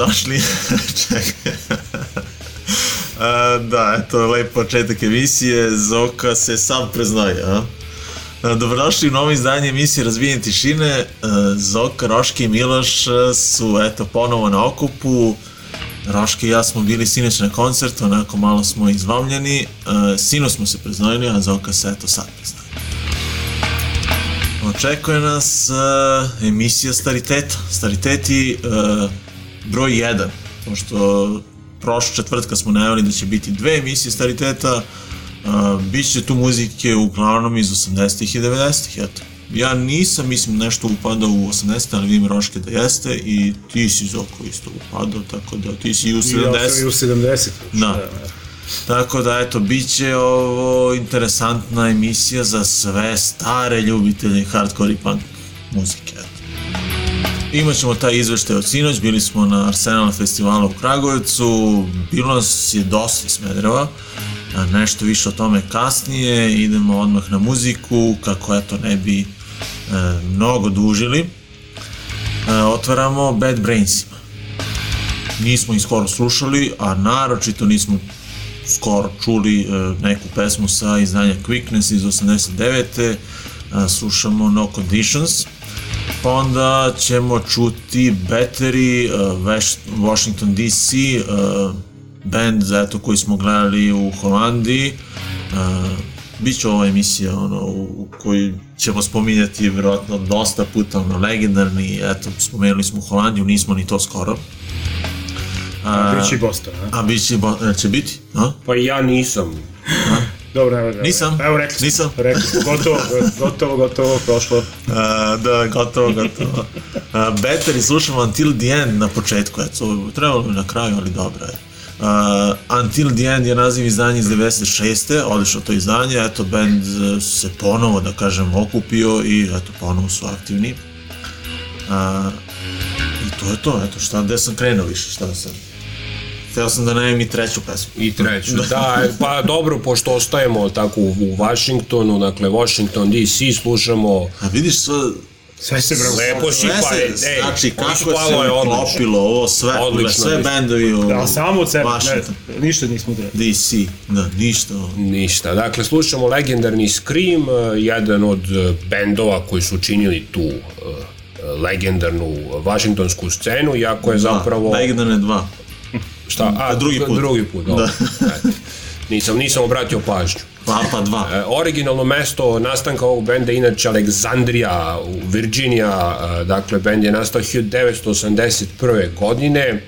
Dobrodošli. Čekaj. Da, eto, lep početak emisije. Zoka se sam preznaje, a? Dobrodošli u novo izdanje emisije Razbijanje tišine. Zoka, Roške i Miloš su, eto, ponovo na okupu. Roške i ja smo bili sinoć na koncertu, onako malo smo izvamljeni. Sino smo se preznojili, a Zoka se, eto, sad preznaje. Očekuje nas emisija Stariteta. Stariteti broj 1, pošto prošle četvrtka smo najavili da će biti dve emisije Stariteta, uh, bit će tu muzike uglavnom iz 80-ih i 90-ih, eto. Ja nisam, mislim, nešto upadao u 80 ali vidim Roške da jeste i ti si Zoko isto upadao, tako da ti si i u 70. Ja sam i u 70. Da. Tako da, eto, bit će ovo interesantna emisija za sve stare ljubitelje hardcore i punk muzike. Imaćemo taj izveštaj od sinoć, bili smo na Arsenal festivalu u Kragujevcu, bilo nas je dosta iz Smedereva, a nešto više o tome kasnije, idemo odmah na muziku, kako eto ne bi e, mnogo dužili. E, otvaramo Bad Brainsima nismo ih skoro slušali, a naročito nismo skoro čuli e, neku pesmu sa izdanja Quickness iz 89. E, slušamo No Conditions. Pa onda ćemo čuti Battery, e, West- Washington DC, e, band za eto koji smo gledali u Holandiji. E, Biće ova emisija ono, u u kojoj ćemo spominjati vjerojatno dosta puta ono, legendarni, eto, spomenuli smo Holandiju, nismo ni to skoro. A, Bići Boston, a? a bit će, bo- će biti? A? Pa ja nisam. Dobro, evo ga. Nisam. Evo rekli smo. Nisam. Rekli smo. Gotovo, gotovo, gotovo, prošlo. A, da, gotovo, gotovo. A, Battery slušamo Until the End na početku, eto, trebalo bi na kraju, ali dobro je. Uh, Until the End je naziv izdanja iz 96. Odlično to izdanje, eto, band e, se ponovo, da kažem, okupio i eto, ponovo su aktivni. Uh, I to je to, eto, šta, gde sam krenuo više, šta sam... Hteo sam da najem i treću pesmu. I treću. Da, pa dobro, pošto ostajemo tako u, Washingtonu, dakle Washington DC, slušamo A vidiš sve, Sve se bravo. lepo si pa, se, ej, znači kako se je uklopilo ovo sve, Odlično, sve odlično. bendovi u Da, samo od sebe, Washington. ne, ništa nismo trebali. DC, da, ništa. ovo. Ništa. Dakle, slušamo legendarni Scream, eh, jedan od bendova koji su činili tu legendarnu vašingtonsku scenu, iako je zapravo... Da, legendarne dva. Šta? A, drugi put. Drugi put, dobro. Eto. Nisam, nisam obratio pažnju. Papa dva. E, originalno mesto nastanka ovog benda je inače Aleksandrija u Virginija, e, dakle bend je nastao 1981. godine,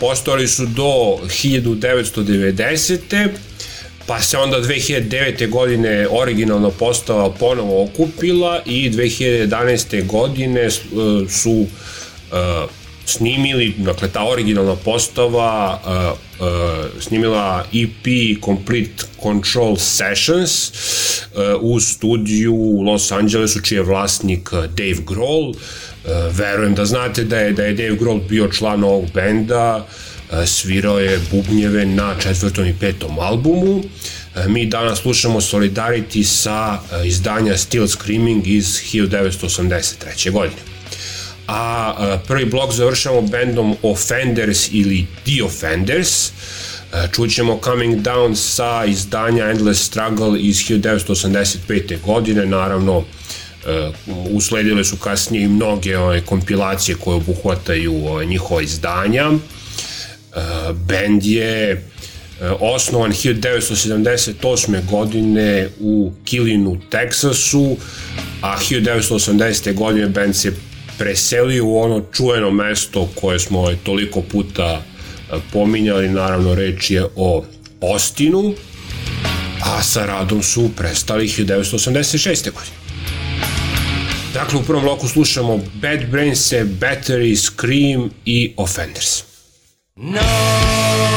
postojali su do 1990. pa se onda 2009. godine originalna postava ponovo okupila i 2011. godine e, su e, snimili, dakle ta originalna postava uh, uh, snimila EP Complete Control Sessions uh, u studiju u Los Angelesu čiji je vlasnik uh, Dave Grohl. Uh, verujem da znate da je, da je Dave Grohl bio član ovog benda, uh, svirao je bubnjeve na četvrtom i petom albumu. Uh, mi danas slušamo Solidarity sa uh, izdanja Still Screaming iz 1983. godine. A e, prvi blok završamo bandom Offenders ili The Offenders. E, Čućemo Coming Down sa izdanja Endless Struggle iz 1985. godine, naravno e, usledile su kasnije i mnoge ove, kompilacije koje obuhvataju ove, njihova izdanja. Band je osnovan 1978. godine u Kilinu, Teksasu, a 1980. godine band se preselio u ono čujeno mesto koje smo toliko puta e, pominjali, naravno reč je o Ostinu, a sa radom su prestali 1986. godine. Dakle, u prvom bloku slušamo Bad Brains, Battery, Scream i Offenders. No!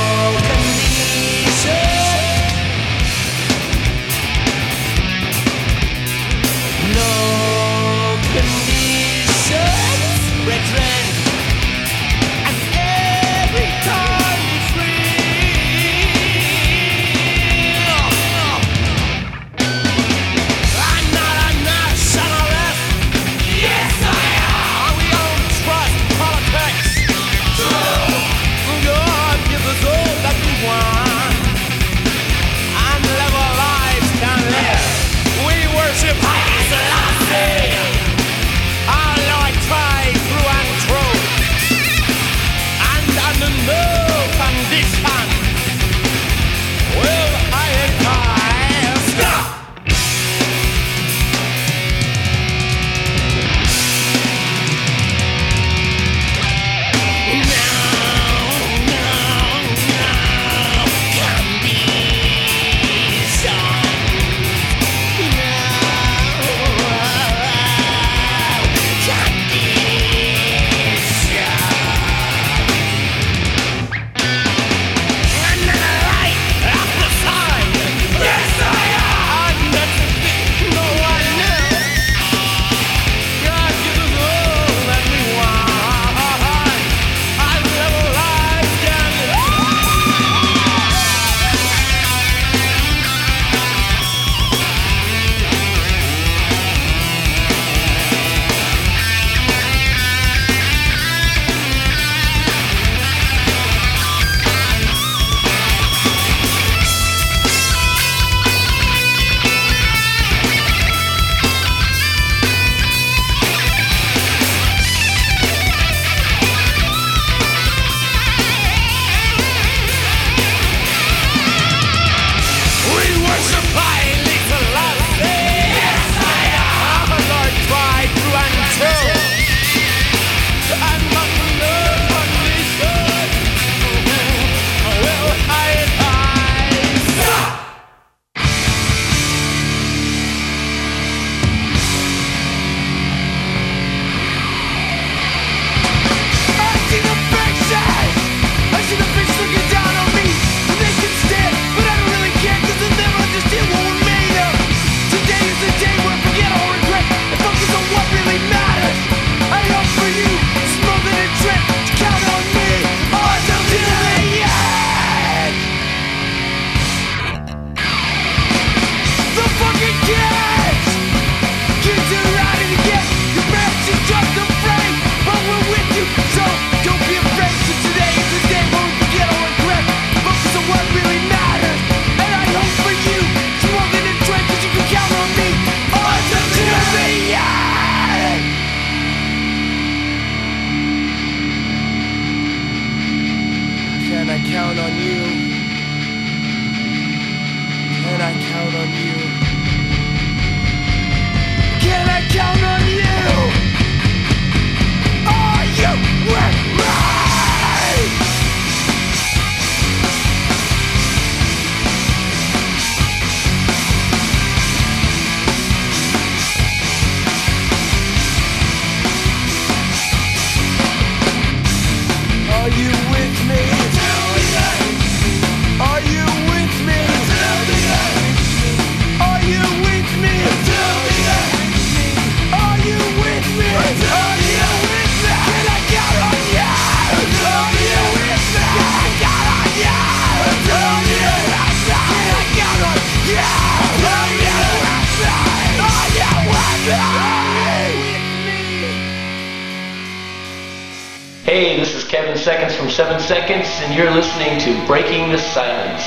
Hey, this is Kevin Seconds from 7 Seconds, and you're listening to Breaking the Silence.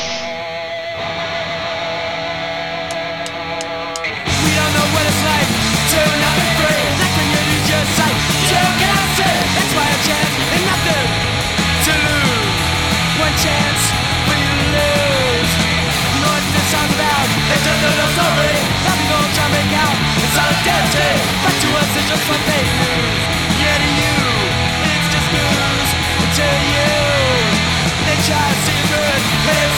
We don't know what it's like to not be free. Like when you lose your sight, you cannot see. That's why nothing to lose. One chance you lose. You know what this song's about? It's just a little story. To make out. Back to us, it's just one fake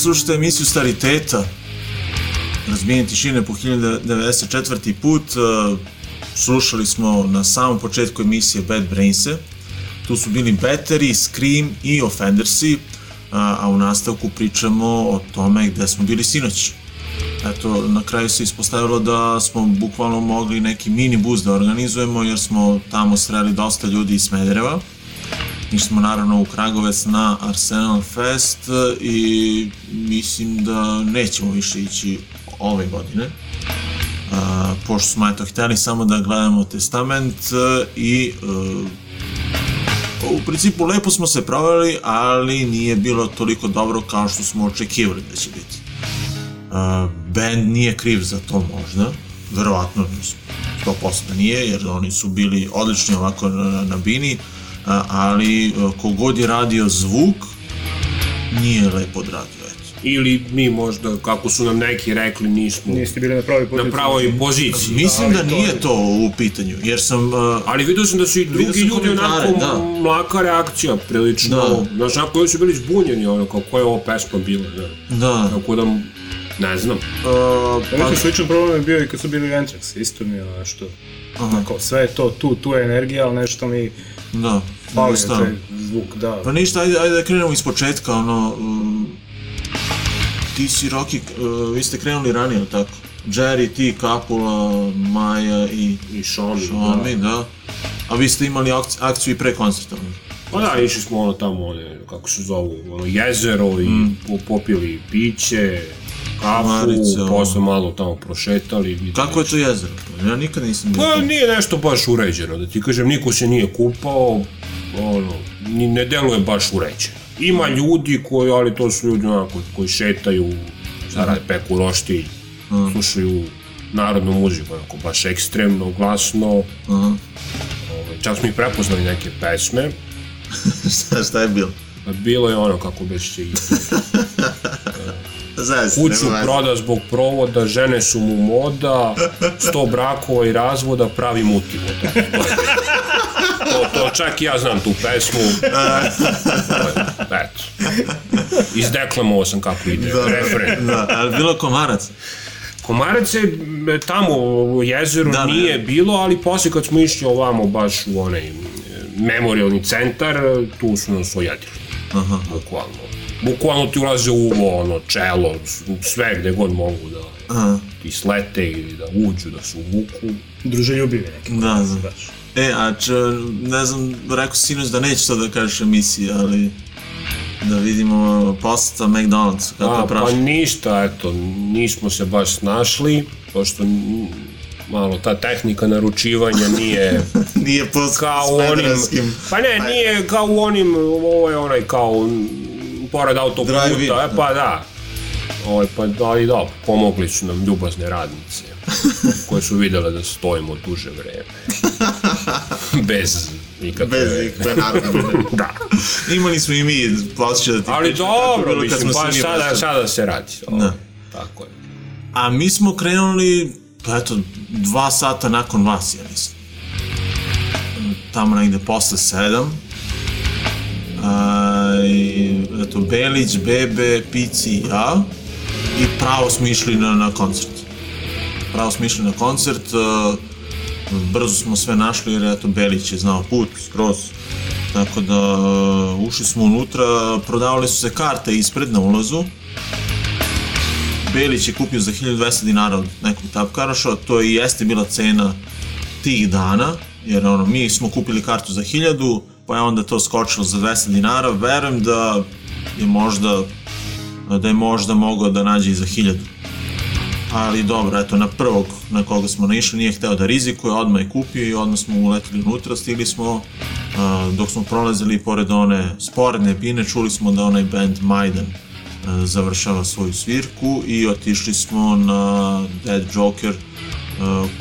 slušate emisiju Stariteta, razbijenje tišine po 1094. put. e, Slušali smo na samom početku emisije Bad Brainse. Tu su bili Battery, Scream i Offendersi, a, a u nastavku pričamo o tome gde smo bili sinoć. Eto, na kraju se ispostavilo da smo bukvalno mogli neki mini bus da organizujemo jer smo tamo sreli dosta ljudi iz Smedereva. Išli smo naravno u Kragovec na Arsenal Fest i mislim da nećemo više ići ove godine. A, pošto smo eto hteli samo da gledamo testament e, i e, u principu lepo smo se proveli, ali nije bilo toliko dobro kao što smo očekivali da će biti. Uh, band nije kriv za to možda, verovatno 100% nije, jer oni su bili odlični ovako na, na, na bini, a, ali uh, kogod je radio zvuk, nije lepo odradio, eto. Ili mi možda, kako su nam neki rekli, nismo Niste bili na pravoj poziciji. na pravoj poziciji. Mislim da to nije je- to u pitanju, jer sam... Uh, Ali vidio sam da su i drugi ljudi onako da. mlaka reakcija, prilično. Da. Znaš, onako koji su bili zbunjeni, ono, kao koja je ovo pesma bila, da. da, Tako da Ne znam. Uh, Pa neki sličan problem je bio i kad su bili Anthrax, isto mi je ono nešto, onako, sve je to, tu, tu je energija, ali nešto mi da, pali ništa. taj zvuk, da. Pa ništa, ajde, ajde da krenemo iz početka, ono, um, ti si Rocky, uh, vi ste krenuli ranije, tako? Jerry, ti, Kapula, Maja i I Šomi, Šomi, da. A vi ste imali akc- akciju i pre koncerta. Pa da, išli smo ono tamo, one, kako se zovu, ono jezero i po- popili piće, kafu, Komarice, ono. posle malo tamo prošetali. Kako je to jezero? Ja nikad nisam. Pa nije nešto baš uređeno, da ti kažem, niko se nije kupao, ono, ni, ne deluje baš uređeno. Ima ljudi koji, ali to su ljudi onako, koji šetaju, zarade peku roštilj, slušaju narodnu muziku, onako, baš ekstremno, glasno, ovaj, čak smo i prepoznali neke pesme, šta, šta je bilo? a bilo je ono kako već će Zaista, kuću proda zbog provoda, žene su mu moda, sto brakova i razvoda, pravi mutivo. To, to čak i ja znam tu pesmu. Eto. Izdeklamovao sam kako ide. Refren. Da, ali bilo komarac. Komarac je e, tamo u jezeru Da, da, nije da. bilo, ali posle kad smo išli ovamo baš u onaj e, memorialni centar, tu su nas ojedili. Aha. Bukvalno. Bukvalno ti ulaze u uvo, ono, čelo, sve gde god mogu da Aha. ti slete ili da uđu, da se uvuku. Druželjubivi neki. Da, da. Baš. E, a če, ne znam, rekao si sinoć da nećeš to da kažeš emisiji, ali da vidimo poseta McDonald's, kako A, je pa prošlo. ništa, eto, nismo se baš snašli, pošto malo ta tehnika naručivanja nije Nije po kao u onim... Pa ne, nije kao u onim, ovo je onaj kao pored autoputa, e, pa da. Ovaj, pa da, ali da, pomogli su nam ljubazne radnice, koje su videle da stojimo duže vreme. Bez nikakve... Bez ikakve naravno. Da. Imali smo i mi, posjeća da ti Ali dobro, mislim, pa sada, sada se radi. Ovaj, Da. Tako je. A mi smo krenuli, pa eto, dva sata nakon vas, ja mislim. Tamo negde posle sedam. I, eto, Belić, Bebe, Pici i ja. I pravo smo išli na, na koncert. Pravo smo išli na koncert. a, brzo smo sve našli jer eto Belić je znao put skroz. Tako da a, ušli smo unutra, prodavale su se karte ispred na ulazu. Belić je kupio za 1200 dinara od nekog tapkaraša, to i jeste bila cena tih dana, jer ono, mi smo kupili kartu za 1000, pa je onda to skočilo za 200 dinara, verujem da je možda da je možda mogao da nađe i za 1000. Ali dobro, eto, na prvog na koga smo naišli nije hteo da rizikuje, odmah je kupio i odmah smo uletili unutra, stigli smo, a, dok smo prolazili pored one sporedne bine, čuli smo da onaj band Majdan a, završava svoju svirku i otišli smo na Dead Joker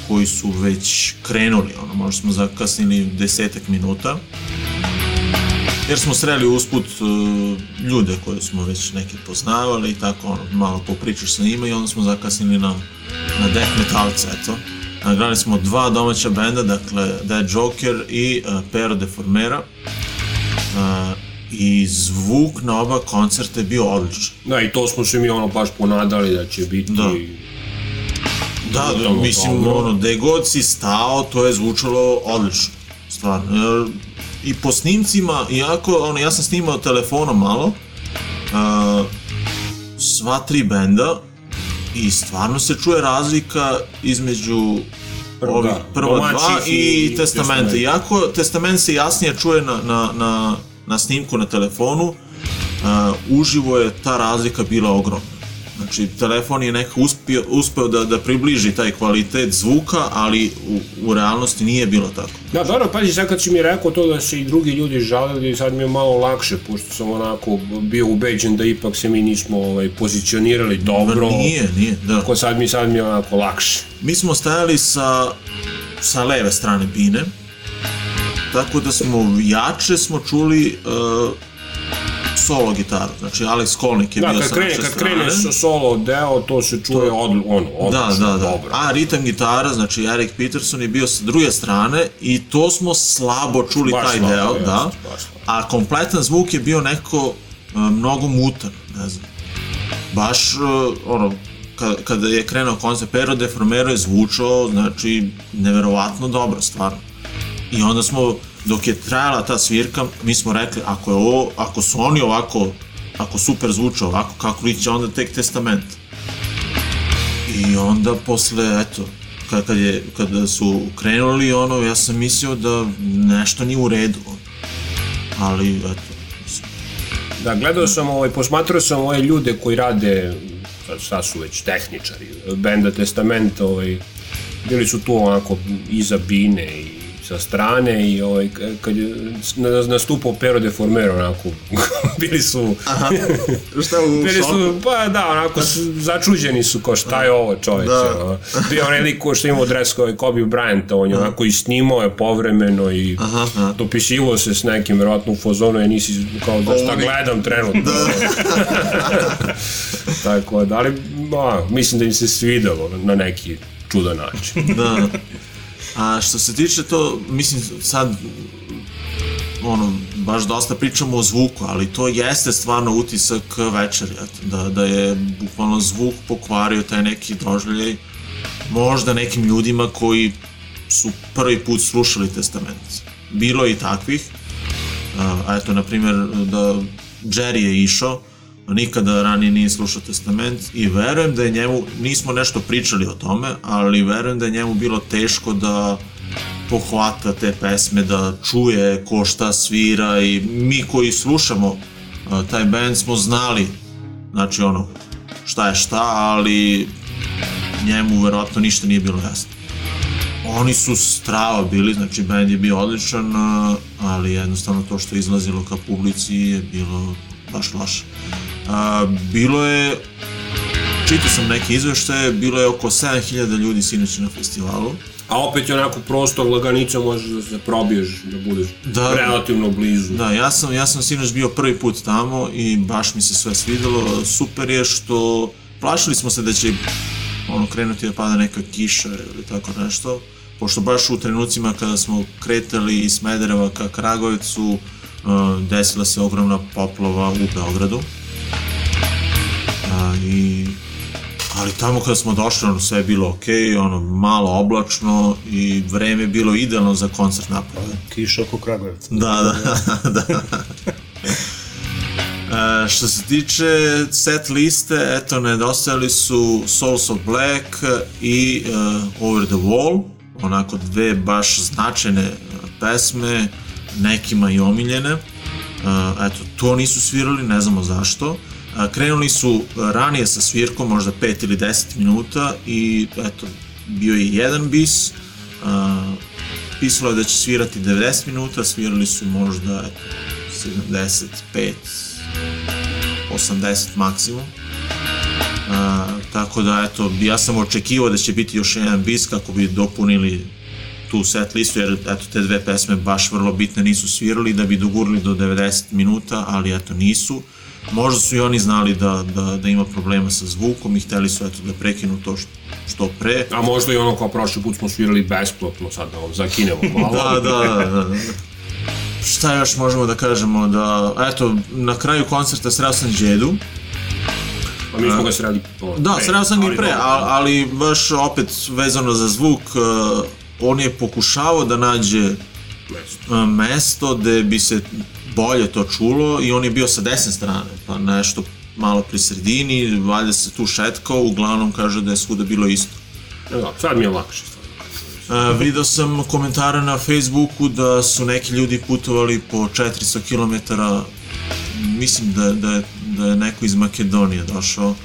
koji su već krenuli, ono, možda smo zakasnili desetak minuta jer smo sreli usput uh, ljude koje smo već neke poznavali i tako ono, malo popričaš sa njima i onda smo zakasnili na, na death metalce, eto. Nagrali smo dva domaća benda, dakle Dead Joker i uh, Pero de Formera. Uh, I zvuk na oba koncerta je bio odličan. Da, i to smo se mi ono baš ponadali da će biti... Da. Da, da, mislim, dobro. ono, gde god si stao, to je zvučalo odlično, stvarno. Jer, I po snimcima, iako, ono, ja sam snimao telefonom malo, a, sva tri benda, i stvarno se čuje razlika između Prva, ovih prva dva i, i Testamenta. Iako Testament se jasnije čuje na, na, na, na snimku na telefonu, a, uživo je ta razlika bila ogromna. Znači, telefon je nekako uspio, uspeo da, da približi taj kvalitet zvuka, ali u, u realnosti nije bilo tako. Da, dobro, pazi, sad kad si mi rekao to da se i drugi ljudi žalili, sad mi je malo lakše, pošto sam onako bio ubeđen da ipak se mi nismo ovaj, pozicionirali dobro. Ma nije, nije, da. Tako sad mi, sad mi je onako lakše. Mi smo stajali sa, sa leve strane bine, tako da smo jače smo čuli uh, solo gitaru. Znači, Alex Kolnik je Da, bio kad sa krene, naše kad strane. krene sa solo deo, to se čuje od, ono, Da, odlično, da, da. dobro. A ritam gitara, znači Erik Peterson je bio sa druge strane i to smo slabo čuli Baš taj slabo, deo, jeste, da. baš slabo. A kompletan zvuk je bio neko uh, mnogo mutan, ne znam. Baš, uh, ono, kada, je krenuo koncert, Pero de Formero je zvučao, znači, neverovatno dobro, stvarno. I onda smo, dok je trajala ta svirka, mi smo rekli, ako je ovo, ako su oni ovako, ako super zvuče ovako, kako li će onda tek testament? I onda posle, eto, kad, kad, je, kada su krenuli, ono, ja sam mislio da nešto nije u redu. Ali, eto, mislim, Da, gledao sam, ovaj, posmatrao sam ove ljude koji rade, sad, su već tehničari, benda Testament, ovaj, bili su tu onako iza bine i sa strane i ovaj, kad je na- nastupao Pero de Formero, onako, bili su, Šta u bili su, pa da, onako, začuđeni su, kao šta je ovo čoveče, Da. ono. bio onaj lik što ima dres kao Kobe Bryant, on je onako i snimao je povremeno i Aha, aha. dopisivo se s nekim, verovatno u fazonu, ja nisi kao da šta gledam trenutno. Tako da, ali ma, mislim da im se svidelo na neki čudan način. da. A što se tiče to, mislim, sad ono, baš dosta pričamo o zvuku, ali to jeste stvarno utisak večeri, da, da je bukvalno zvuk pokvario taj neki doživljaj možda nekim ljudima koji su prvi put slušali testament. Bilo je i takvih, a eto, na primjer, da Jerry je išao, nikada ranije nije slušao testament i verujem da je njemu, nismo nešto pričali o tome, ali verujem da je njemu bilo teško da pohvata te pesme, da čuje ko šta svira i mi koji slušamo taj band smo znali, znači ono, šta je šta, ali njemu verovatno ništa nije bilo jasno. Oni su strava bili, znači band je bio odličan, ali jednostavno to što je izlazilo ka publici je bilo baš loše. A, bilo je, čitao sam neke izveštaje, bilo je oko 7000 ljudi sinoć na festivalu. A opet je onako prosto laganica možeš da se probiješ, da budeš Da. relativno blizu. Da, ja sam, ja sam sinoć bio prvi put tamo i baš mi se sve svidelo. Super je što plašili smo se da će ono krenuti da pada neka kiša ili tako nešto. Pošto baš u trenucima kada smo kretali iz Smedereva ka Kragujevcu, uh, desila se ogromna poplava u Beogradu. A, i ali tamo kada smo došli, ono, sve je bilo okej, ono, malo oblačno i vreme je bilo idealno za koncert naprave. Kiša oko Kragujevca. Da, da, da. E, što se tiče set liste, eto, nedostajali su Souls of Black i uh, Over the Wall, onako dve baš značajne e, pesme, nekima i omiljene. Uh, eto, to nisu svirali, ne znamo zašto. Krenuli su ranije sa svirkom, možda 5 ili 10 minuta i eto, bio je jedan bis, pisalo je da će svirati 90 minuta, svirali su možda eto, 75, 80 maksimum. A, tako da, eto, ja sam očekivao da će biti još jedan bis kako bi dopunili tu set listu, jer eto, te dve pesme baš vrlo bitne nisu svirali da bi dogurili do 90 minuta, ali eto nisu. Možda su i oni znali da, da, da ima problema sa zvukom i hteli su eto, da prekinu to što, što pre. A možda i ono kao prošli put smo svirali besplatno, sad da vam zakinemo malo. Da, da, da, da. Šta još možemo da kažemo da, eto, na kraju koncerta sreo sam Đedu, A mi smo ga sreli ono, Da, pre, sreo sam ga i pre, ali, ali baš opet vezano za zvuk, uh, on je pokušavao da nađe Mesto. mesto gde bi se bolje to čulo i on je bio sa desne strane, pa nešto malo pri sredini, valjda se tu šetkao, uglavnom kaže da je svuda bilo isto. Da, sad mi je lakše. Uh, video sam komentare na Facebooku da su neki ljudi putovali po 400 km, mislim da, da, je- da je neko iz Makedonije došao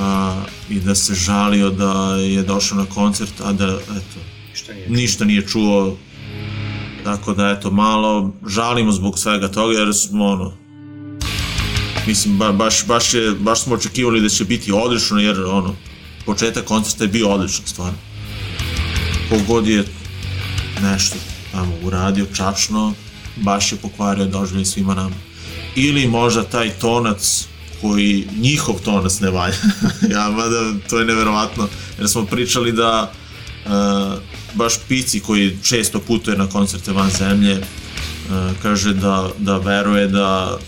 a, i da se žalio da je došao na koncert, a da eto, Šta nije? ništa nije čuo. Tako da eto, malo žalimo zbog svega toga jer smo ono, mislim, ba, baš, baš, je, baš smo očekivali da će biti odlično jer ono, početak koncerta je bio odličan stvarno. Kogod je nešto tamo uradio čačno, baš je pokvario doživljaj svima nama. Ili možda taj tonac koji njihov tonac ne valja. ja, mada to je neverovatno, jer smo pričali da uh, baš Pici koji često putuje na koncerte van zemlje, uh, kaže da, da veruje da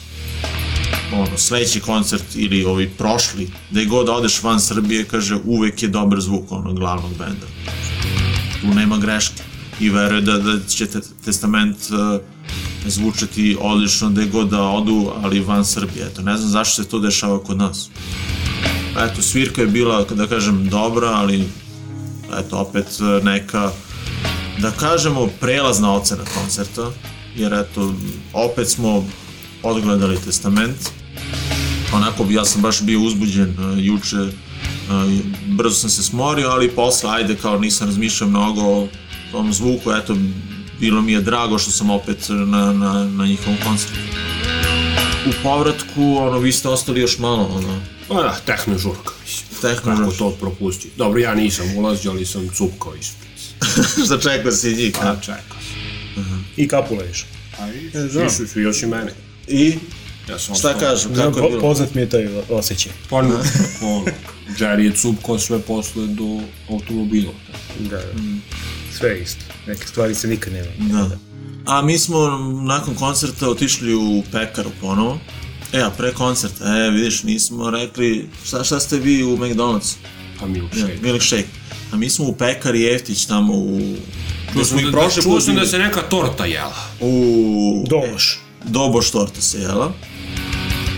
ono, sledeći koncert ili ovi prošli, da god odeš van Srbije, kaže, uvek je dobar zvuk onog glavnog benda. Tu nema greške. I veruje da, da će te, Testament uh, zvučati odlično gde god da odu, ali van Srbije. Eto, ne znam zašto se to dešava kod nas. Eto, svirka je bila, da kažem, dobra, ali eto, opet e, neka, da kažemo, prelazna ocena koncerta, jer eto, opet smo odgledali testament. Onako, ja sam baš bio uzbuđen uh, juče, uh, brzo sam se smorio, ali posle, ajde, kao nisam razmišljao mnogo o tom zvuku, eto, bilo mi je drago što sam opet na, na, na njihovom koncertu. U povratku, ono, vi ste ostali još malo, ono, Pa da, tehno žurka, mislim. Tehno Kako to propusti? Dobro, ja nisam ulazio, ali sam cupkao ispred. šta čekao si njih, A a? čekao I kapula još. A i, svi su još i mene. I, Ja sam šta kažem, Znam, kako je po, bilo? poznat mi je taj osjećaj. Pa ne, ono, Jerry je cupkao sve posle do automobila. Da, da. Sve je isto. Neke stvari se nikad nema. Da. A mi smo nakon koncerta otišli u pekaru ponovo. E, a pre koncerta, e, vidiš, nismo rekli, šta, šta ste vi u McDonald's? Pa milkshake. Milkshake. A mi smo u pekari Jeftić tamo u... Čuo smo sam, da, prošli čuo put sam da se neka torta jela. U... Doboš. Doboš torta se jela,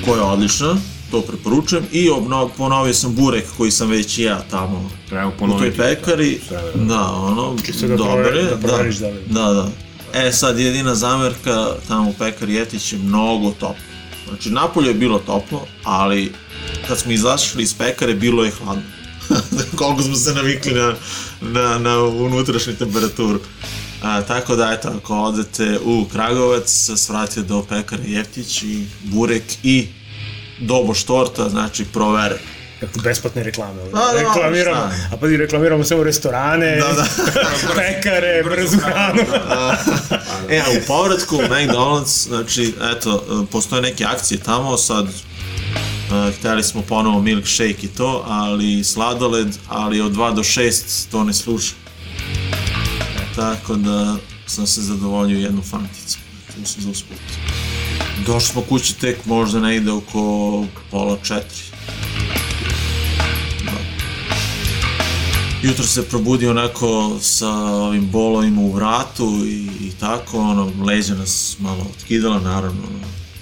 koja je odlična, to preporučujem, i obno, ponovio sam burek koji sam već ja tamo Treba u toj ponoviti. pekari, vreme. da, ono, Čisto da je, da da li- da, da. E, sad jedina zamerka tamo u pekari Jetić je mnogo toplo. Znači, napolje je bilo toplo, ali kad smo izašli iz pekare, bilo je hladno. Koliko smo se navikli na, na, na unutrašnju temperaturu. A, tako da, eto, ako odete u Kragovac, svratite do pekare Jeftić i burek i doboš torta, znači provere. Kako besplatne reklame. ovdje. A, da, reklamiramo, šta? a pa i reklamiramo samo restorane, Da, da. pekare, brzu hranu. E, a u povratku McDonald's, znači, eto, postoje neke akcije tamo, sad uh, hteli smo ponovo milkshake i to, ali sladoled, ali od 2 do 6 to ne sluša. Tako da sam se zadovoljio jednu fanticu. Tu sam za usput. Došli smo kući tek možda negde oko pola četiri. Jutro se probudio onako sa ovim bolovima u vratu i, i tako, ono, leđa nas malo otkidala, naravno,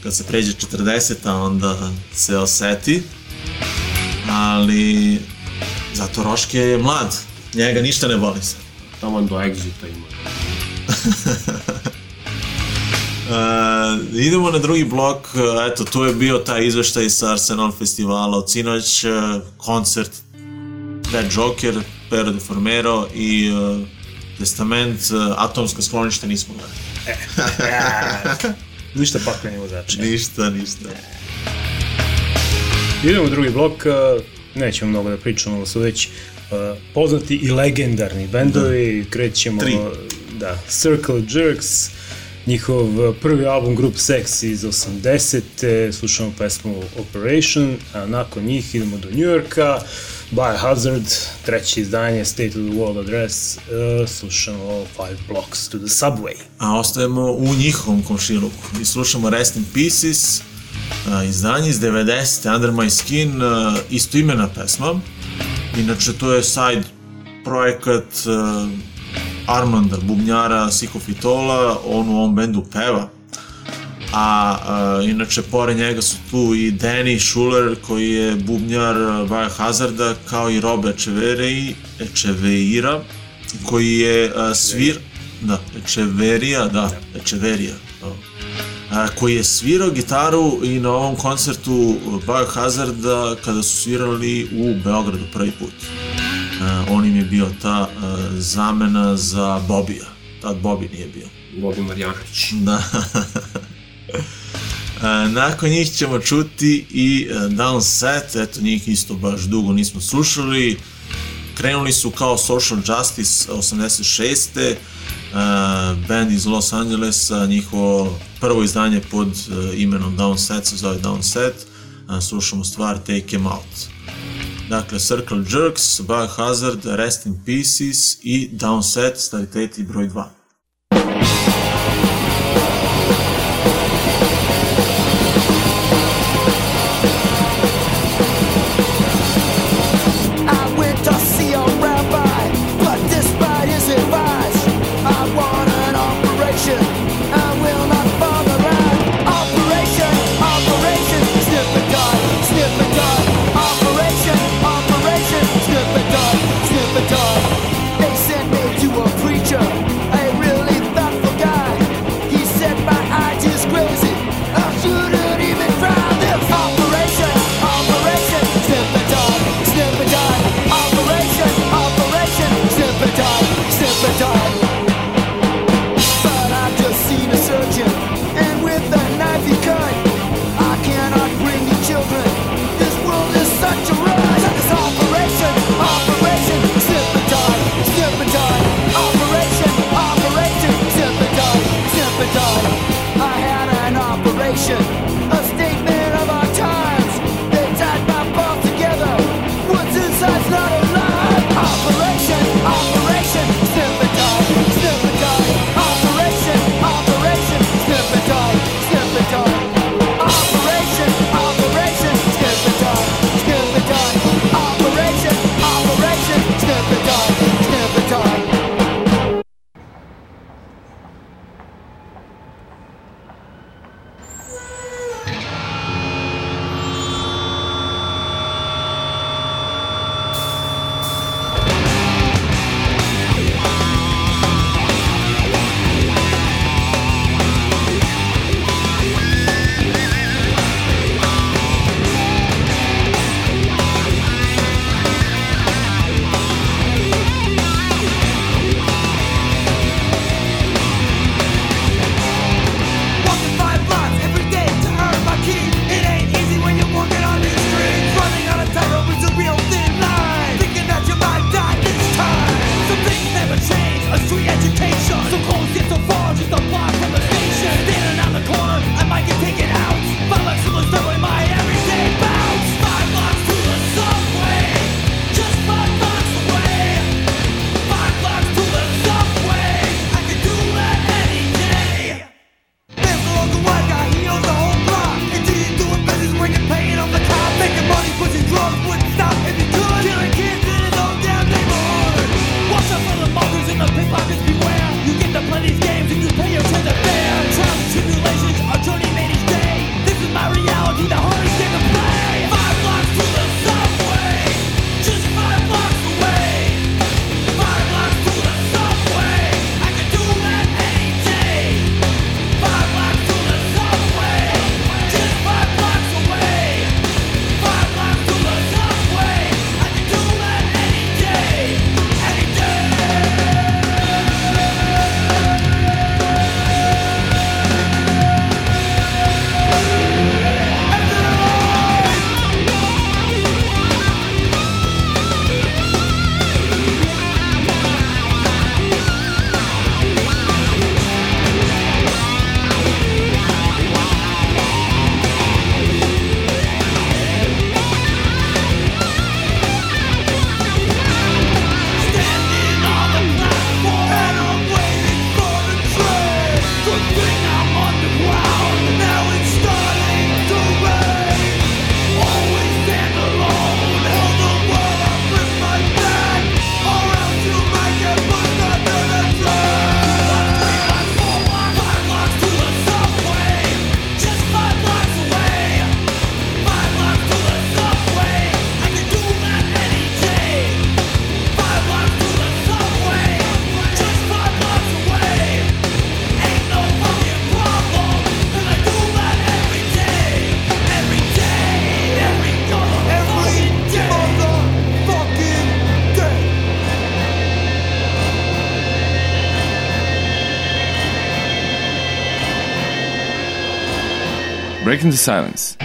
kad se pređe 40 onda se oseti, ali zato Roške je mlad, njega ništa ne boli se. Tamo do exita ima. Uh, idemo na drugi blok, eto, tu je bio taj izveštaj sa Arsenal festivala od sinoć, uh, koncert Bad Joker, Pero de Formero i uh, Testament, uh, atomska sklonište nismo gledali. Ništa paklenje vozača. Ništa, ništa. Idemo u drugi blok, uh, nećemo mnogo da pričamo, ali su već uh, poznati i legendarni bendovi, krećemo, Tri. da, Circle Jerks, njihov uh, prvi album Group Sex iz 80. Slušamo pesmu Operation, a nakon njih idemo do New Yorka, Biohazard, treće izdanje State of the World Address, uh, slušamo Five Blocks to the Subway. A ostajemo u njihovom komšiluku i slušamo Rest in Pieces, uh, izdanje iz 90. Under My Skin, uh, istoimena pesma. Inače, to je side projekat uh, Armanda, bubnjara Sikofitola, on u ovom bendu peva. A uh, inače, pored njega su tu i Danny Schuller, koji je bubnjar uh, Biohazarda, kao i Rob Echeveri, Echeveira, koji je uh, svir... Da, Echeverija, da, Echeverija. A, koji je svirao gitaru i na ovom koncertu Biohazarda kada su svirali u Beogradu prvi put. A, on im je bio ta a, zamena za Bobija. Tad Bobi nije bio. Bobi Marjanović. Da. A, nakon njih ćemo čuti i Downset, eto njih isto baš dugo nismo slušali. Krenuli su kao Social Justice 86. Uh, band iz Los Angelesa, njihovo prvo izdanje pod uh, imenom Downset se zove Downset. Uh, slušamo stvar Take Em Out. Dakle, Circle Jerks, Biohazard, Rest in Pieces i Downset, stariteti broj 2. The Silence.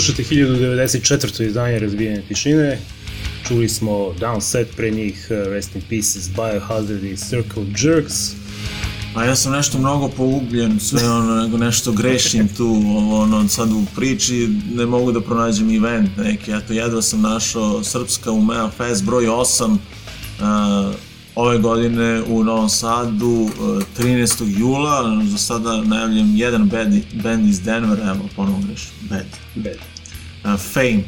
Slušate 1094. izdanje Razbijene tišine. Čuli smo Downset pre njih, uh, Rest in Pieces, Biohazard i Circle Jerks. A ja sam nešto mnogo pougljen, sve ono, nego nešto grešim tu, ono, sad u priči ne mogu da pronađem event neki, eto, jedva sam našao Srpska Umea Fest broj 8, uh, ove godine u Novom Sadu, uh, 13. jula, za sada najavljam jedan band, band iz Denvera, evo, ponovo grešim, band, Bad. uh, Fame.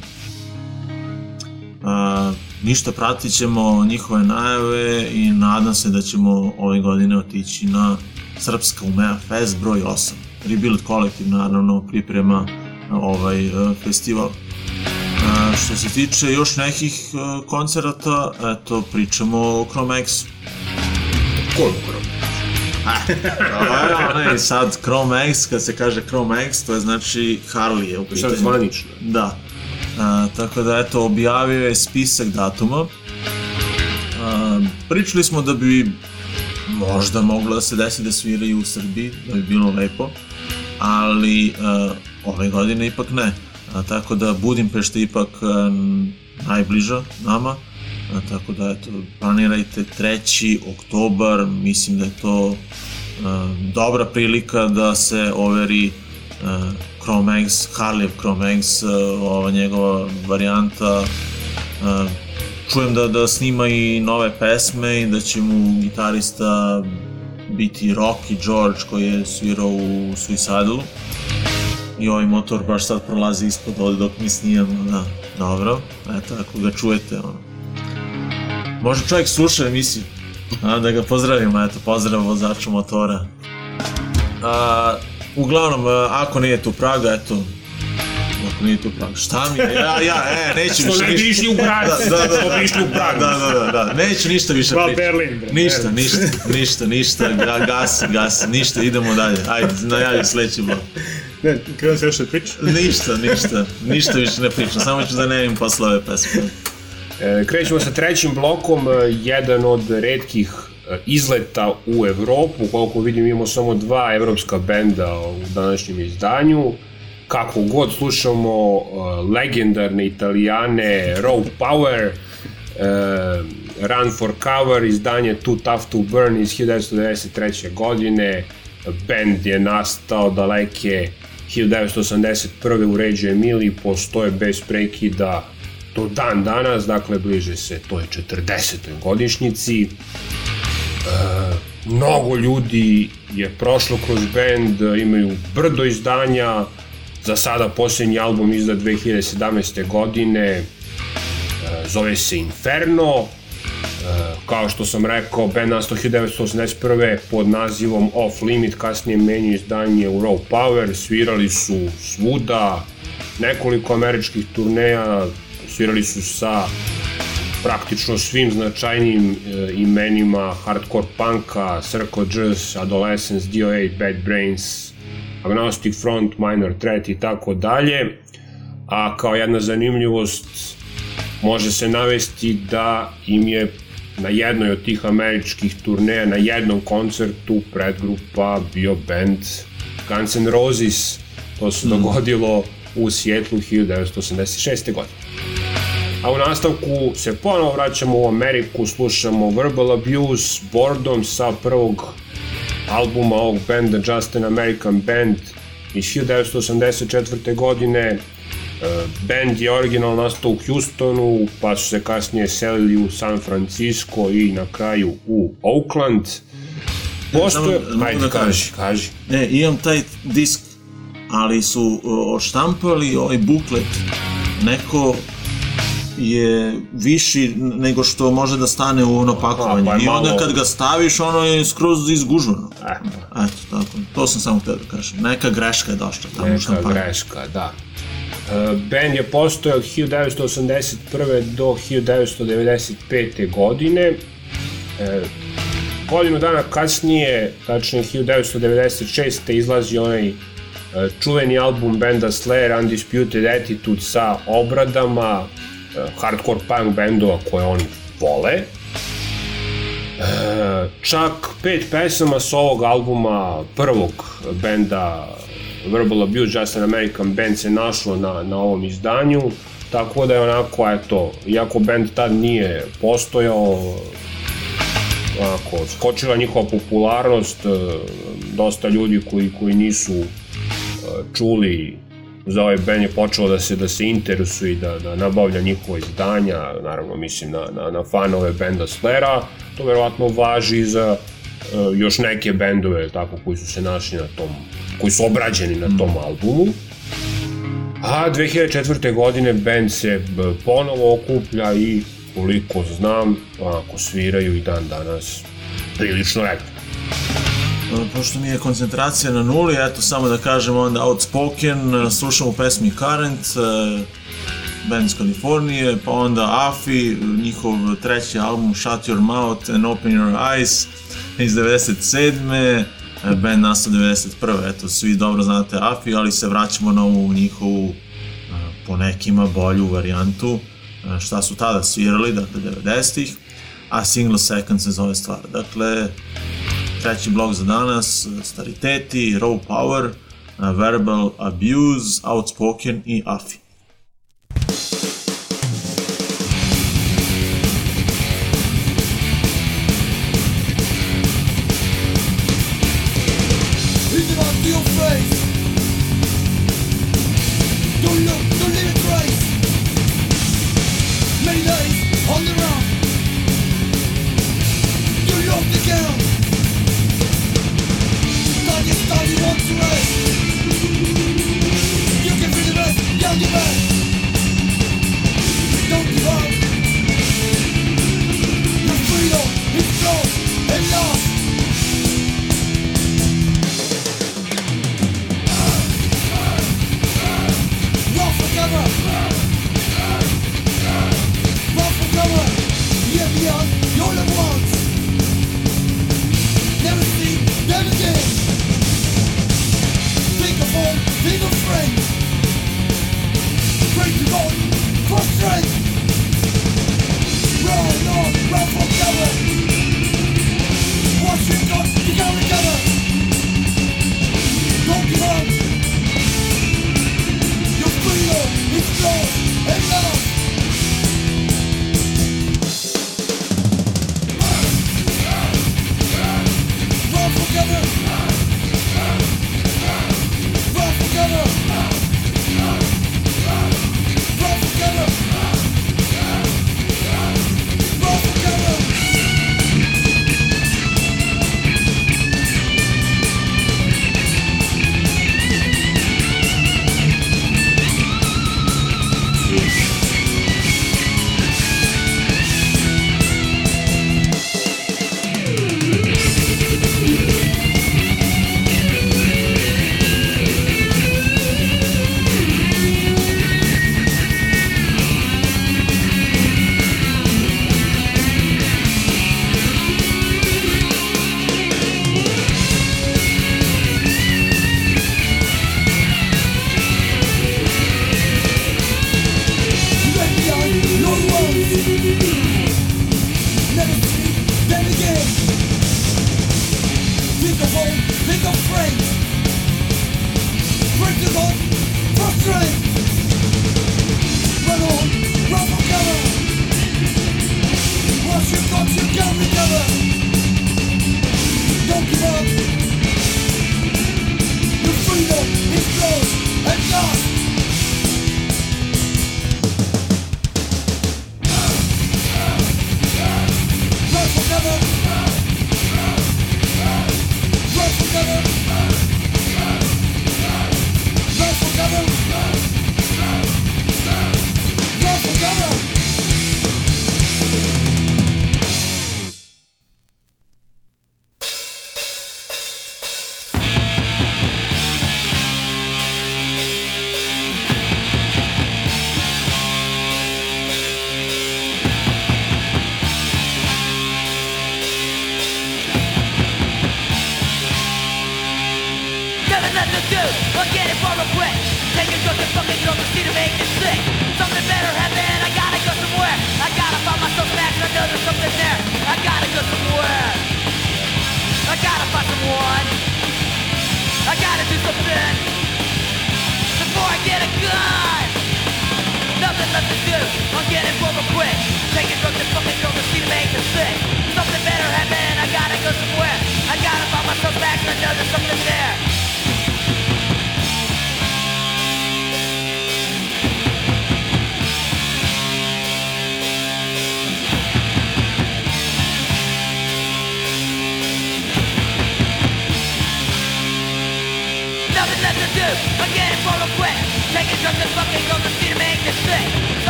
Uh, ništa pratit ćemo njihove najave i nadam se da ćemo ove godine otići na Srpska Umea Fest broj 8. Rebuild kolektiv naravno priprema ovaj uh, festival. Što se tiče još nekih uh, koncerata, eto, pričamo o Chromex. Koliko krom? Ovo je sad Chrome X, kad se kaže Chrome X, to je znači Harley je u Sad pitanju. zvanično. Da. A, tako da, eto, objavio je spisak datuma. A, pričali smo da bi možda moglo da se desi da sviraju u Srbiji, da bi bilo lepo, ali a, ove godine ipak ne. A, tako da Budimpešta je ipak a, najbliža nama, a, tako da, eto, planirajte 3. oktobar, mislim da je to a, dobra prilika da se overi uh, Chrome X, Harley Chrome X, uh, ova njegova varijanta. Uh, čujem da, da snima i nove pesme i da će mu gitarista biti Rocky George koji je svirao u Suicidal. I ovaj motor baš sad prolazi ispod ovde dok mi snijamo, da, dobro, eto, ako ga čujete, ono. Može čovjek sluša emisiju, a, da ga pozdravimo, eto, pozdrav vozaču motora. A, uglavnom, ako nije tu Praga, eto, ako nije tu Praga, šta mi je, ja, ja, e, neću više ništa. išli u grad, Da, da, da, išli u grad. Da, da, da, da, neću ništa više pričati. Berlin, bre. Ništa, ništa, ništa, ništa, ga, gasi, gasi, ništa, idemo dalje, ajde, najavi sledeći blok. Ne, krenuo se još da priča. Ništa, ništa, ništa više ne pričam, samo ću da nevim posle ove pesme. E, krećemo sa trećim blokom, e, jedan od redkih e, izleta u Evropu, koliko vidim imamo samo dva evropska benda u današnjem izdanju. Kako god slušamo legendarne italijane Raw Power, e, Run for Cover, izdanje Too Tough to Burn iz 1993. godine. Band je nastao daleke 1981. u Reggio Emili, postoje bez prekida do dan danas, dakle bliže se toj 40. godišnjici. E, mnogo ljudi je prošlo kroz band, imaju brdo izdanja, za sada posljednji album izda 2017. godine, e, zove se Inferno, kao što sam rekao, band nastao 1981. pod nazivom Off Limit, kasnije menju izdanje u Raw Power, svirali su svuda, nekoliko američkih turneja, svirali su sa praktično svim značajnim e, imenima hardcore punka, Circle Jerks, Adolescence, DOA, Bad Brains, Agnostic Front, Minor Threat i tako dalje. A kao jedna zanimljivost može se navesti da im je na jednoj od tih američkih turneja, na jednom koncertu predgrupa bio band Guns N' Roses. To se dogodilo u Sjetlu 1986. godine. A u nastavku se ponovo vraćamo u Ameriku, slušamo Verbal Abuse, Boredom sa prvog albuma ovog benda Just an American Band iz 1984. godine. E, Band je originalno nastao u Houstonu, pa su se kasnije selili u San Francisco i na kraju u Oakland. Postoje... Mogu Ajde, da kaži, kaži. Ne, imam taj disk, ali su o, odštampali ovaj buklet. Neko je viši nego što može da stane u ono pakovanje. pa I onda malo- kad ga staviš, ono je skroz izgužvano. E, Eto, tako. To sam samo htio da kažem. Neka greška je došla tamo Neka greška, da. E, band je postojao od 1981. do 1995. godine. E, godinu dana kasnije, tačnije 1996. izlazi onaj e, čuveni album benda Slayer Undisputed Attitude sa obradama hardcore punk bendova koje oni vole. Čak pet pesama sa ovog albuma prvog benda Verbal Abuse, Just an American Band se našlo na, na ovom izdanju, tako da je onako, eto, iako band tad nije postojao, onako, skočila njihova popularnost, e, dosta ljudi koji, koji nisu e, čuli za ovaj band je počelo da se da se interesuje i da, da nabavlja njihova izdanja, naravno mislim na, na, na fanove benda Slera, to verovatno važi za uh, još neke bendove tako koji su se našli na tom, koji su obrađeni na tom albumu. A 2004. godine band se b, ponovo okuplja i koliko znam, ako sviraju i dan danas prilično lepo. E, Pošto mi je koncentracija na nuli, eto samo da kažem onda Outspoken, e, slušamo pesmi Current, e, band iz Kalifornije, pa onda Afi, njihov treći album Shut Your Mouth and Open Your Eyes iz 97. e, Band nastao 91. Eto, svi dobro znate Afi, ali se vraćamo na ovu njihovu e, po nekima bolju varijantu e, šta su tada svirali, dakle 90-ih, a Single Second se zove stvar. Dakle, treći blok za danas, Stariteti, Raw Power, Verbal Abuse, Outspoken i Afi.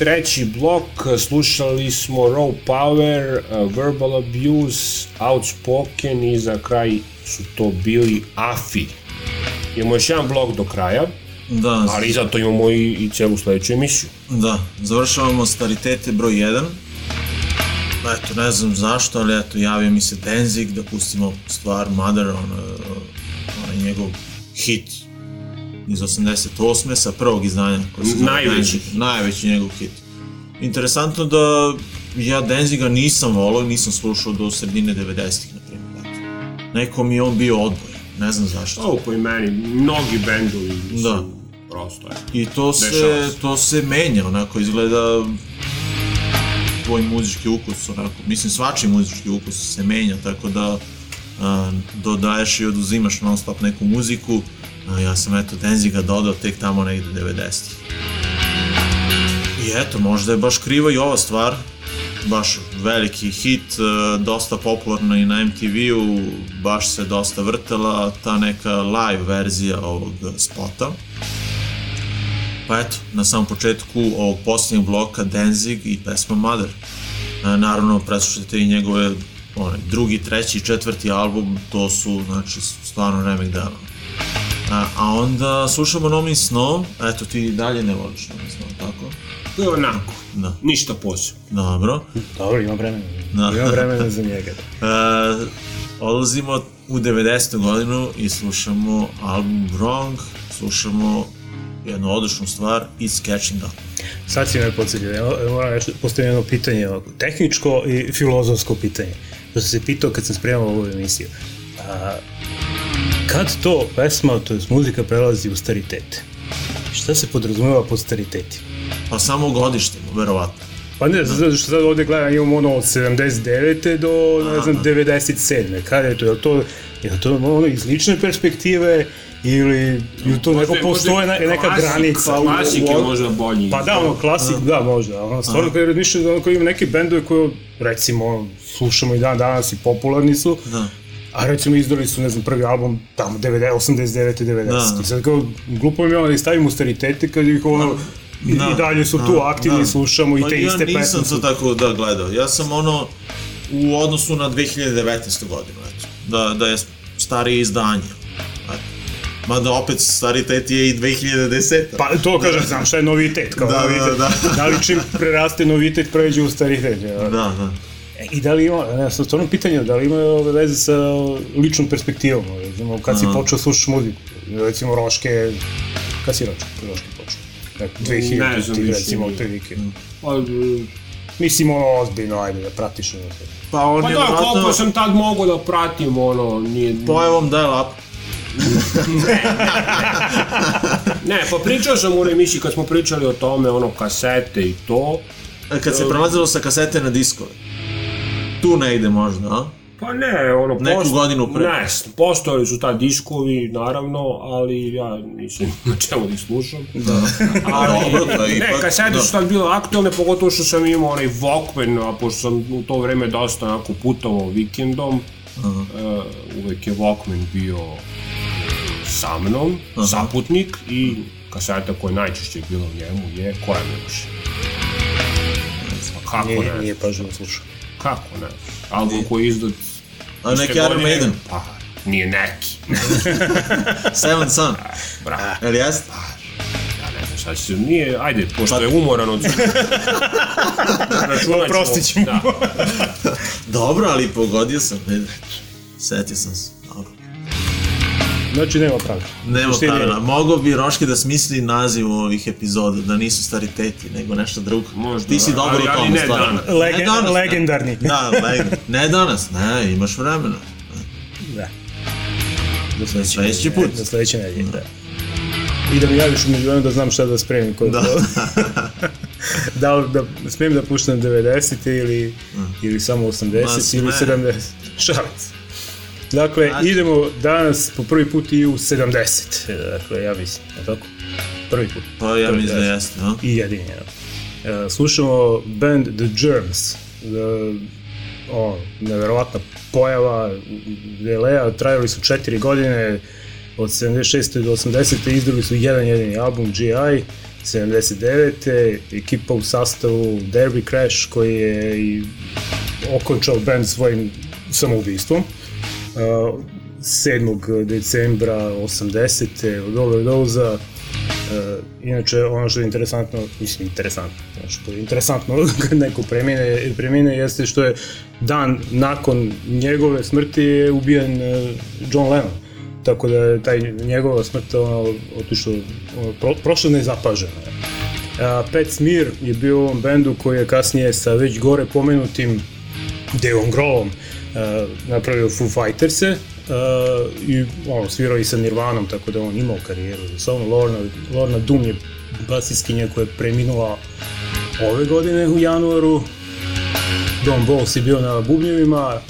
Treći blok, slušali smo Raw Power, uh, Verbal Abuse, Outspoken i za kraj su to bili AFI. Imamo još jedan blok do kraja, Da, ali zato imamo i, i celu sledeću emisiju. da, završavamo staritete broj 1. Eto, ne znam zašto, ali eto, javio mi se Denzig da pustimo stvar Mother, ono, onaj njegov hit iz 88. sa prvog izdanja. Najveći. Najveći njegov hit. Interesantno da ja Denziga nisam volao, nisam slušao do sredine 90-ih, na primjer. Neko mi je on bio odboj, ne znam zašto. Ovo po i meni, mnogi bendovi Da. prosto je. I to se, se. to se menja, onako, izgleda tvoj muzički ukus, onako, mislim, svačiji muzički ukus se menja, tako da a, dodaješ i oduzimaš non stop neku muziku, a, ja sam eto Denziga dodao tek tamo negde 90. I eto, možda je baš kriva i ova stvar, baš veliki hit, e, dosta popularna i na MTV-u, baš se dosta vrtela ta neka live verzija ovog spota. Pa eto, na samom početku ovog posljednjeg bloka Denzig i pesma Mother. E, naravno, preslušajte i njegove onaj, drugi, treći četvrti album, to su, znači, stvarno remek dela. A, a onda slušamo Nomin Snow, eto ti i dalje ne voliš Nomin Snow, tako? To je onako, Da. ništa posebno. Dobro. Dobro, ima vremena. Da. Ima vremena za njega. E, odlazimo u 90. godinu i slušamo album Wrong, slušamo jednu odličnu stvar, It's Catching Up. Sad si me evo moram reći, postoji jedno pitanje, ovako, tehničko i filozofsko pitanje. Što sam se pitao kad sam spremao ovu emisiju. A, kad to pesma, to je muzika, prelazi u staritete? Šta se podrazumeva pod stariteti? Pa samo godište, verovatno. Pa ne, zato što sad ovde gledam, imamo ono od 79. do, ne znam, 97. Kada je to? Je li to, je li to ono iz lične perspektive ili je to neko postoje možda ne, neka klasik, granica? u- Klasik je u- možda bolji. Pa da, ono, klasik, da, možda. Ono, stvarno kada razmišljam da ono, koji ima neke bendove koje, recimo, slušamo i dan danas i popularni su, Da. A recimo izdali su, ne znam, prvi album tamo 90, 89. 90. Da, da. I sad kao, glupo mi je ono da ih stavimo staritete kad ih ono, i, Da, i dalje su tu da, aktivni, da. slušamo i Pa te iste Ja nisam pesme. to tako da gledao. Ja sam ono u odnosu na 2019. godinu, eto. Da, da je starije izdanje. Eto. Mada opet staritet je i 2010. Pa to kažem, znam šta je novitet, kao Da, da, novitet. da. da li čim preraste novitet pređe u staritet. Ja. Da, da. E, I da li ima, ne, sad stvarno pitanje, da li ima veze sa ličnom perspektivom, recimo, kad si Aha. počeo slušaš muziku, recimo Roške, kad si Roške, Roške počeo? Nek, 2000, Ne znam ti recimo, otprilike. Pa, e, Mislim, ono, ozbiljno, ajde, da pratiš ono. Pa on pa je da, koliko vratno sam tad mogao da pratim, ono, nije... pojavom dial-up. Ne, pa pričao sam u emisiji kad smo pričali o tome, ono, kasete i to. Kad se prelazilo sa kasete na diskove. Tu ne ide možda, a? Pa ne, ono, Neku godinu pre. Ne, postojali su ta diskovi, naravno, ali ja nisam na čemu da ih slušam. Da. Ali, Dobro, to je ne, ipak- kasete da. su tad bile aktualne, pogotovo što sam imao onaj Walkman, a pošto sam u to vreme dosta onako putovao vikendom, uh, uvek je Walkman bio sa mnom, saputnik i kaseta koja je najčešće bila u njemu je Koja Miloš. Pa kako Nije, ne? nije pažljivo slušao. Kako ne? Album koji je izdat A neki Iron Maiden, Pa, nije neki. Seven Sun. Bravo. Jel jest? Ja ne znam šta će se... Nije, ajde, pošto je umoran od... Računat ćemo. Oprostit ćemo. Da. Dobro, ali pogodio sam. vidi. Setio sam se. Znači, nema pravila. Nema je pravila. Mogao bi Roški da smisli naziv ovih epizoda, da nisu stariteti, nego nešto drugo. Možda, Ti si dobar ali- u ali tomu ne stvarno. danas. Lege- Ne danas, ne. legendarni. Da, legend. Ne danas, ne, imaš vremena. Da. Do Za sledeći put. Do sledeće nedelje, da. I da mi javiš umeđu vremenu da znam šta da spremim. Kod Da. da, li da smijem da puštam 90. ili, ili samo 80 Ma, ili sme. 70. Šalic. Dakle, Znači. idemo danas po prvi put i u 70. Dakle, ja mislim, je tako? Prvi put. Pa ja Prvi, mislim da jeste, no? I jedini, ja. E, slušamo band The Germs. E, o, neverovatna pojava Delea, trajali su četiri godine, od 76. do 80. izdali su jedan jedini album, GI, 79. ekipa u sastavu Derby Crash koji je i okončao band svojim samoubistvom. Uh, 7. decembra 80. od Overdose-a Uh, inače, ono što je interesantno, mislim interesantno, ono što je interesantno kad neko premine, premine jeste što je dan nakon njegove smrti je ubijen uh, John Lennon. Tako da je taj njegova smrt ono, otišla, ono, pro, prošla nezapažena. A, Pat Smear je bio u ovom bendu koji je kasnije sa već gore pomenutim Daveom Grohlom uh, napravio Foo Fighters-e uh, i ono, svirao i sa Nirvanom, tako da on imao karijeru za sobom. Lorna, Lorna Doom je basiskinja koja je preminula ove godine u januaru. Don Bowles je bio na bubnjevima,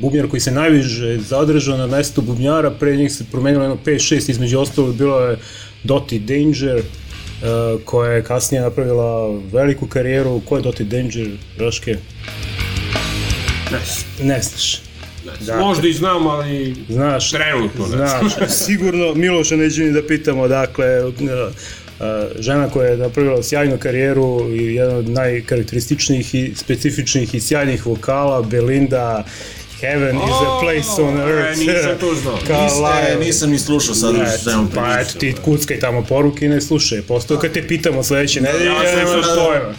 bubnjar koji se najviše zadržao na mestu bubnjara, pre njih se promenilo jedno 5-6, između ostalog bilo je Dottie Danger, uh, koja je kasnije napravila veliku karijeru. Ko je Dottie Danger, Roške? Ne, Ne znaš. Da. Možda i znam, ali Znaš, trenutno ne znaš, sigurno Miloša neću ni da pitamo, dakle, uh, žena koja je napravila sjajnu karijeru i jedan od najkarakterističnijih i specifičnih i sjajnih vokala, Belinda, Heaven is a place on O, earth. e, nisam to znao. Carlisle. E, nisam ni slušao sad u svemu pa eto ti kuckaj tamo poruke i ne slušaj. Postao kad te pitamo sledeće nedelje, ja ja nemaš sad- pojma.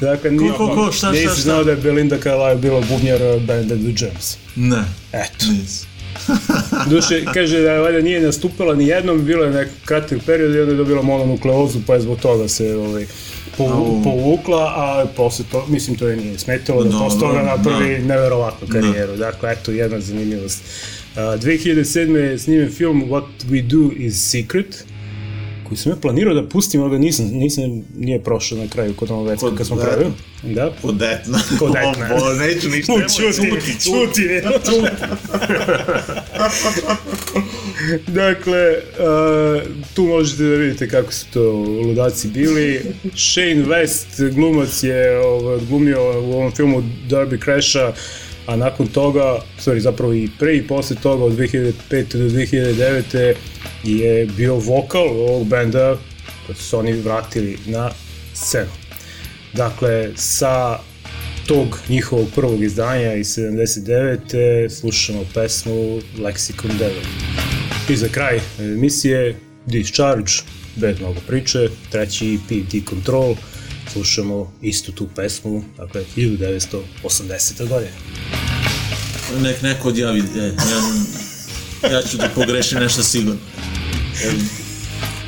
Dakle, ni, ko, ko, šta, šta, nisi šta? znao da je Belinda Carlisle bila bubnjar uh, banda The Gems. Ne. Eto. Nisam. Duše, kaže da je valjda nije nastupala ni jednom, bilo je nek kratak period i onda je dobila mononukleozu, pa je zbog toga se ovaj, povu, povukla, a posle to, mislim, to je nije smetalo da Dobro, posle toga napravi da. neverovatnu karijeru. Dakle, eto, jedna zanimljivost. Uh, 2007. je snimljen film What We Do Is Secret, koji sam ja planirao da pustim, ali ga nisam, nisam, nije prošao na kraju kod ono vecka kad smo pravili. Da. Kod Detna. Kod Detna. O, bo, neću ništa. Čuti, ćuti, čuti, Dakle, uh, tu možete da vidite kako su to ludaci bili. Shane West, glumac je ovaj, odglumio u ovom filmu Derby Crasha, a nakon toga, sorry, zapravo i pre i posle toga od 2005. do 2009. je bio vokal ovog benda kad su se oni vratili na scenu. Dakle, sa tog njihovog prvog izdanja iz 79. slušamo pesmu Lexicon Devil. I za kraj emisije Discharge, bez mnogo priče, treći EP Decontrol, slušamo istu tu pesmu, dakle 1980. godine. Nek neko odjavi, e, ja, ja ću da pogrešim nešto sigurno.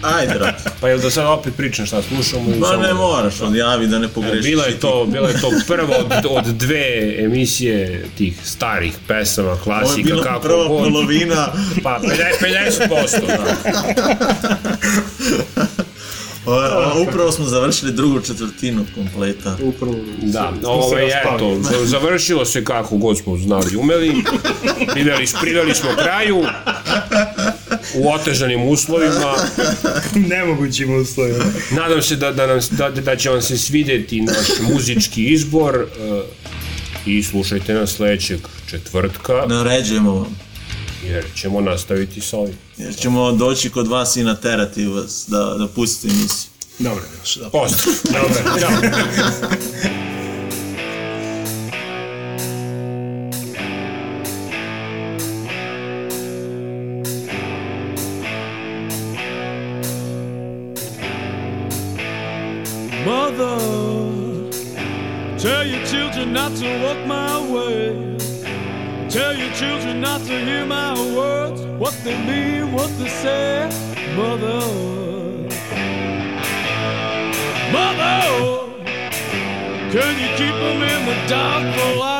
Ajde, dragi. Pa jel da sad opet pričam šta slušamo? Ma samo- ne moraš, odjavi da ne pogrešiš. Bila je to, bila je to prva od, od dve emisije tih starih pesama, Ovo je klasika, bila kako prva god. polovina. Pa 50%, 50% da. Ovo, ovo, upravo smo završili drugu četvrtinu kompleta. Upravo. Da, ovo se je za- završilo se kako god smo znali umeli. Priveli, priveli smo kraju u otežanim uslovima. Nemogućim uslovima. Nadam se da, da, nam, da, da će vam se svideti naš muzički izbor uh, i slušajte nas sledećeg četvrtka, Naređujemo vam. jer ćemo nastaviti sa ovim. Jer ćemo doći kod vas i naterati vas da, da pustite emisiju. Dobro, Miloš, dobro. Pozdrav! Dobro. Mother, say. Mother, Mother, can you keep them in the dark for a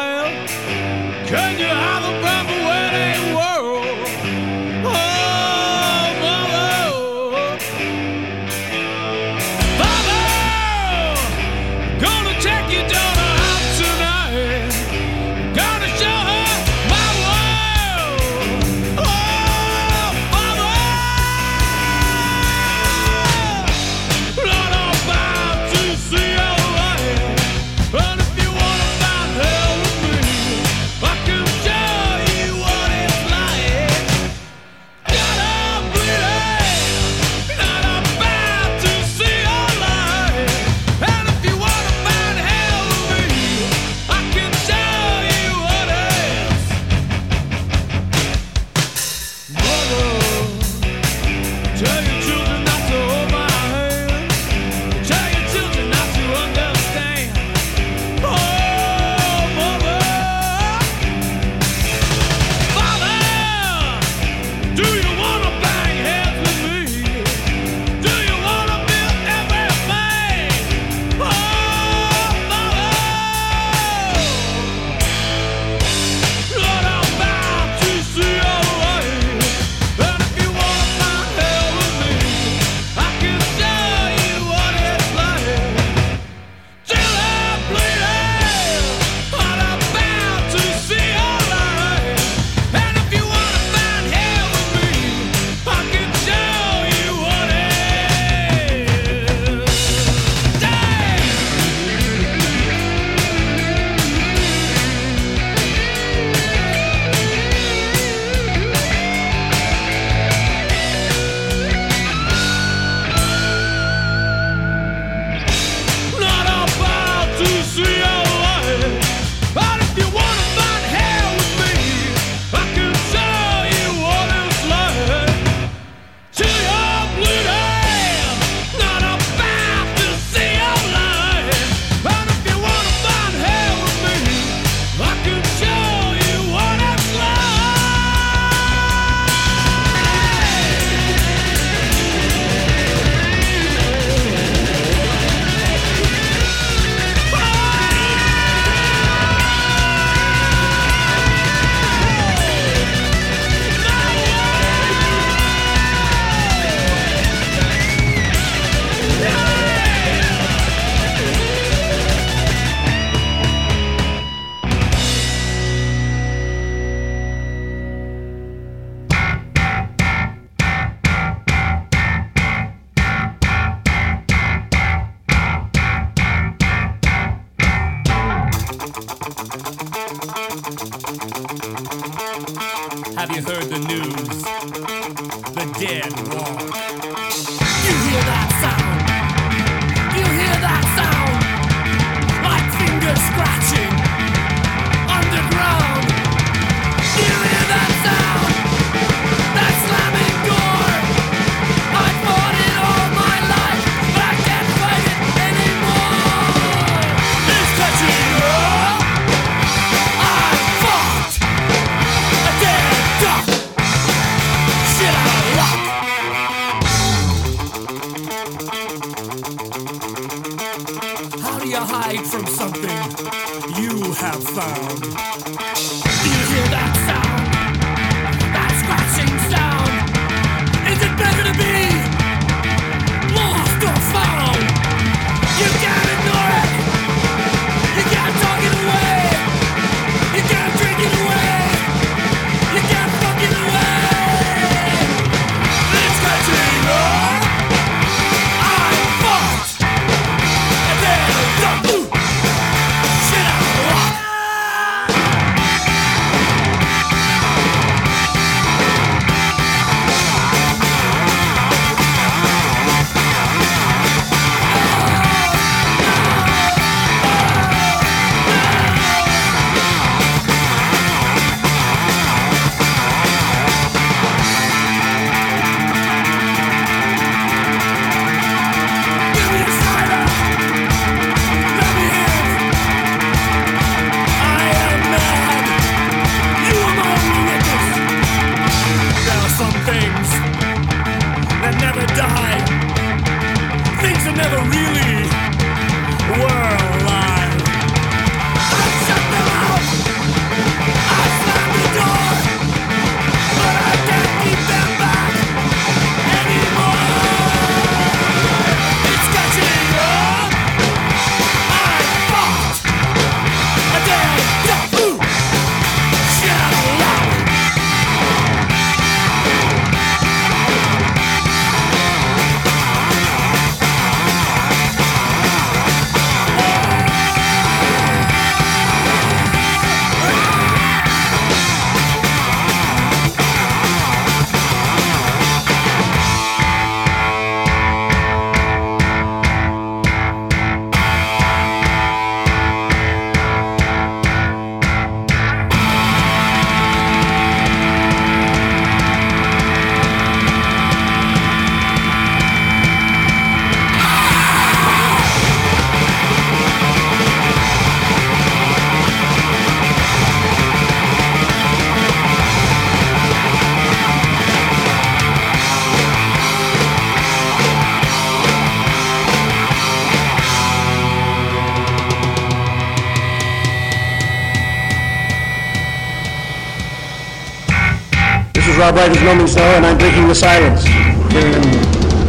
our bright is normally so, and I'm breaking the silence.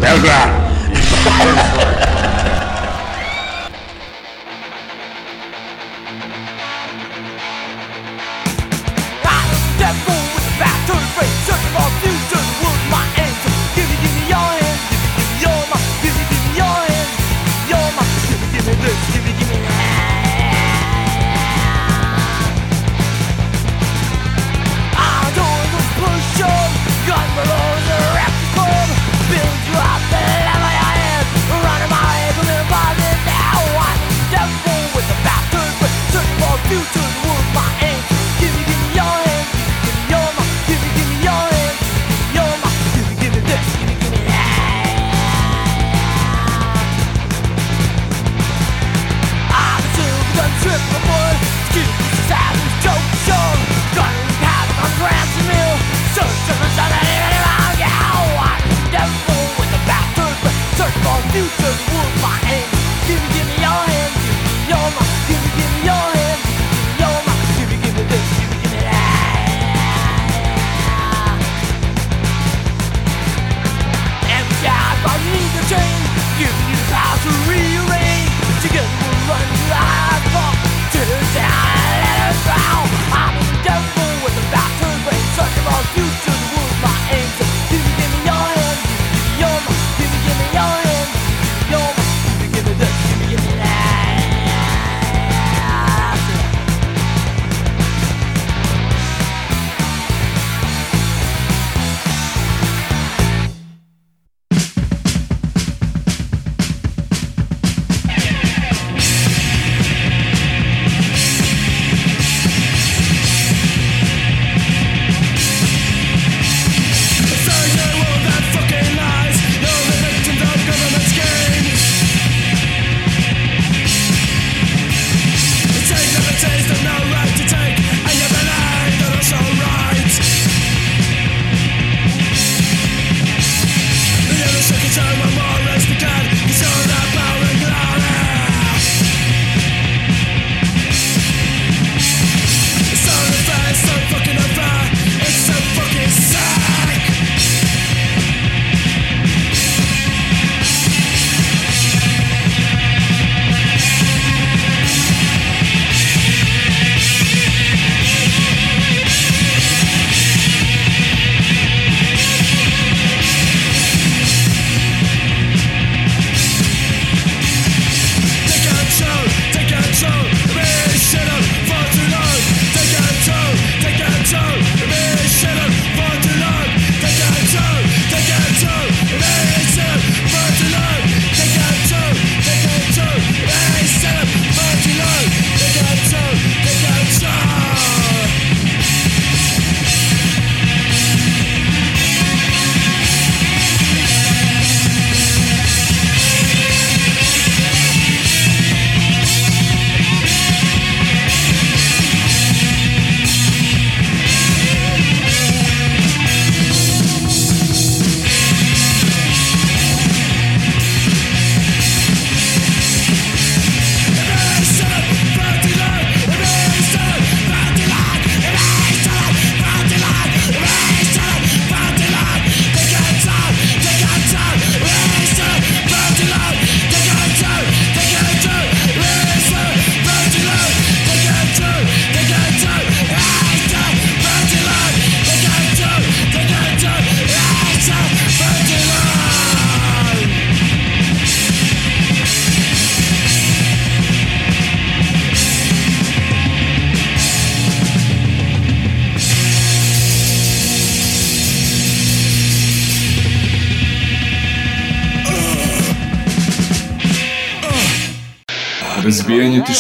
Belgrade.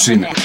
Razbijanje tišine. Razbijanje tišine.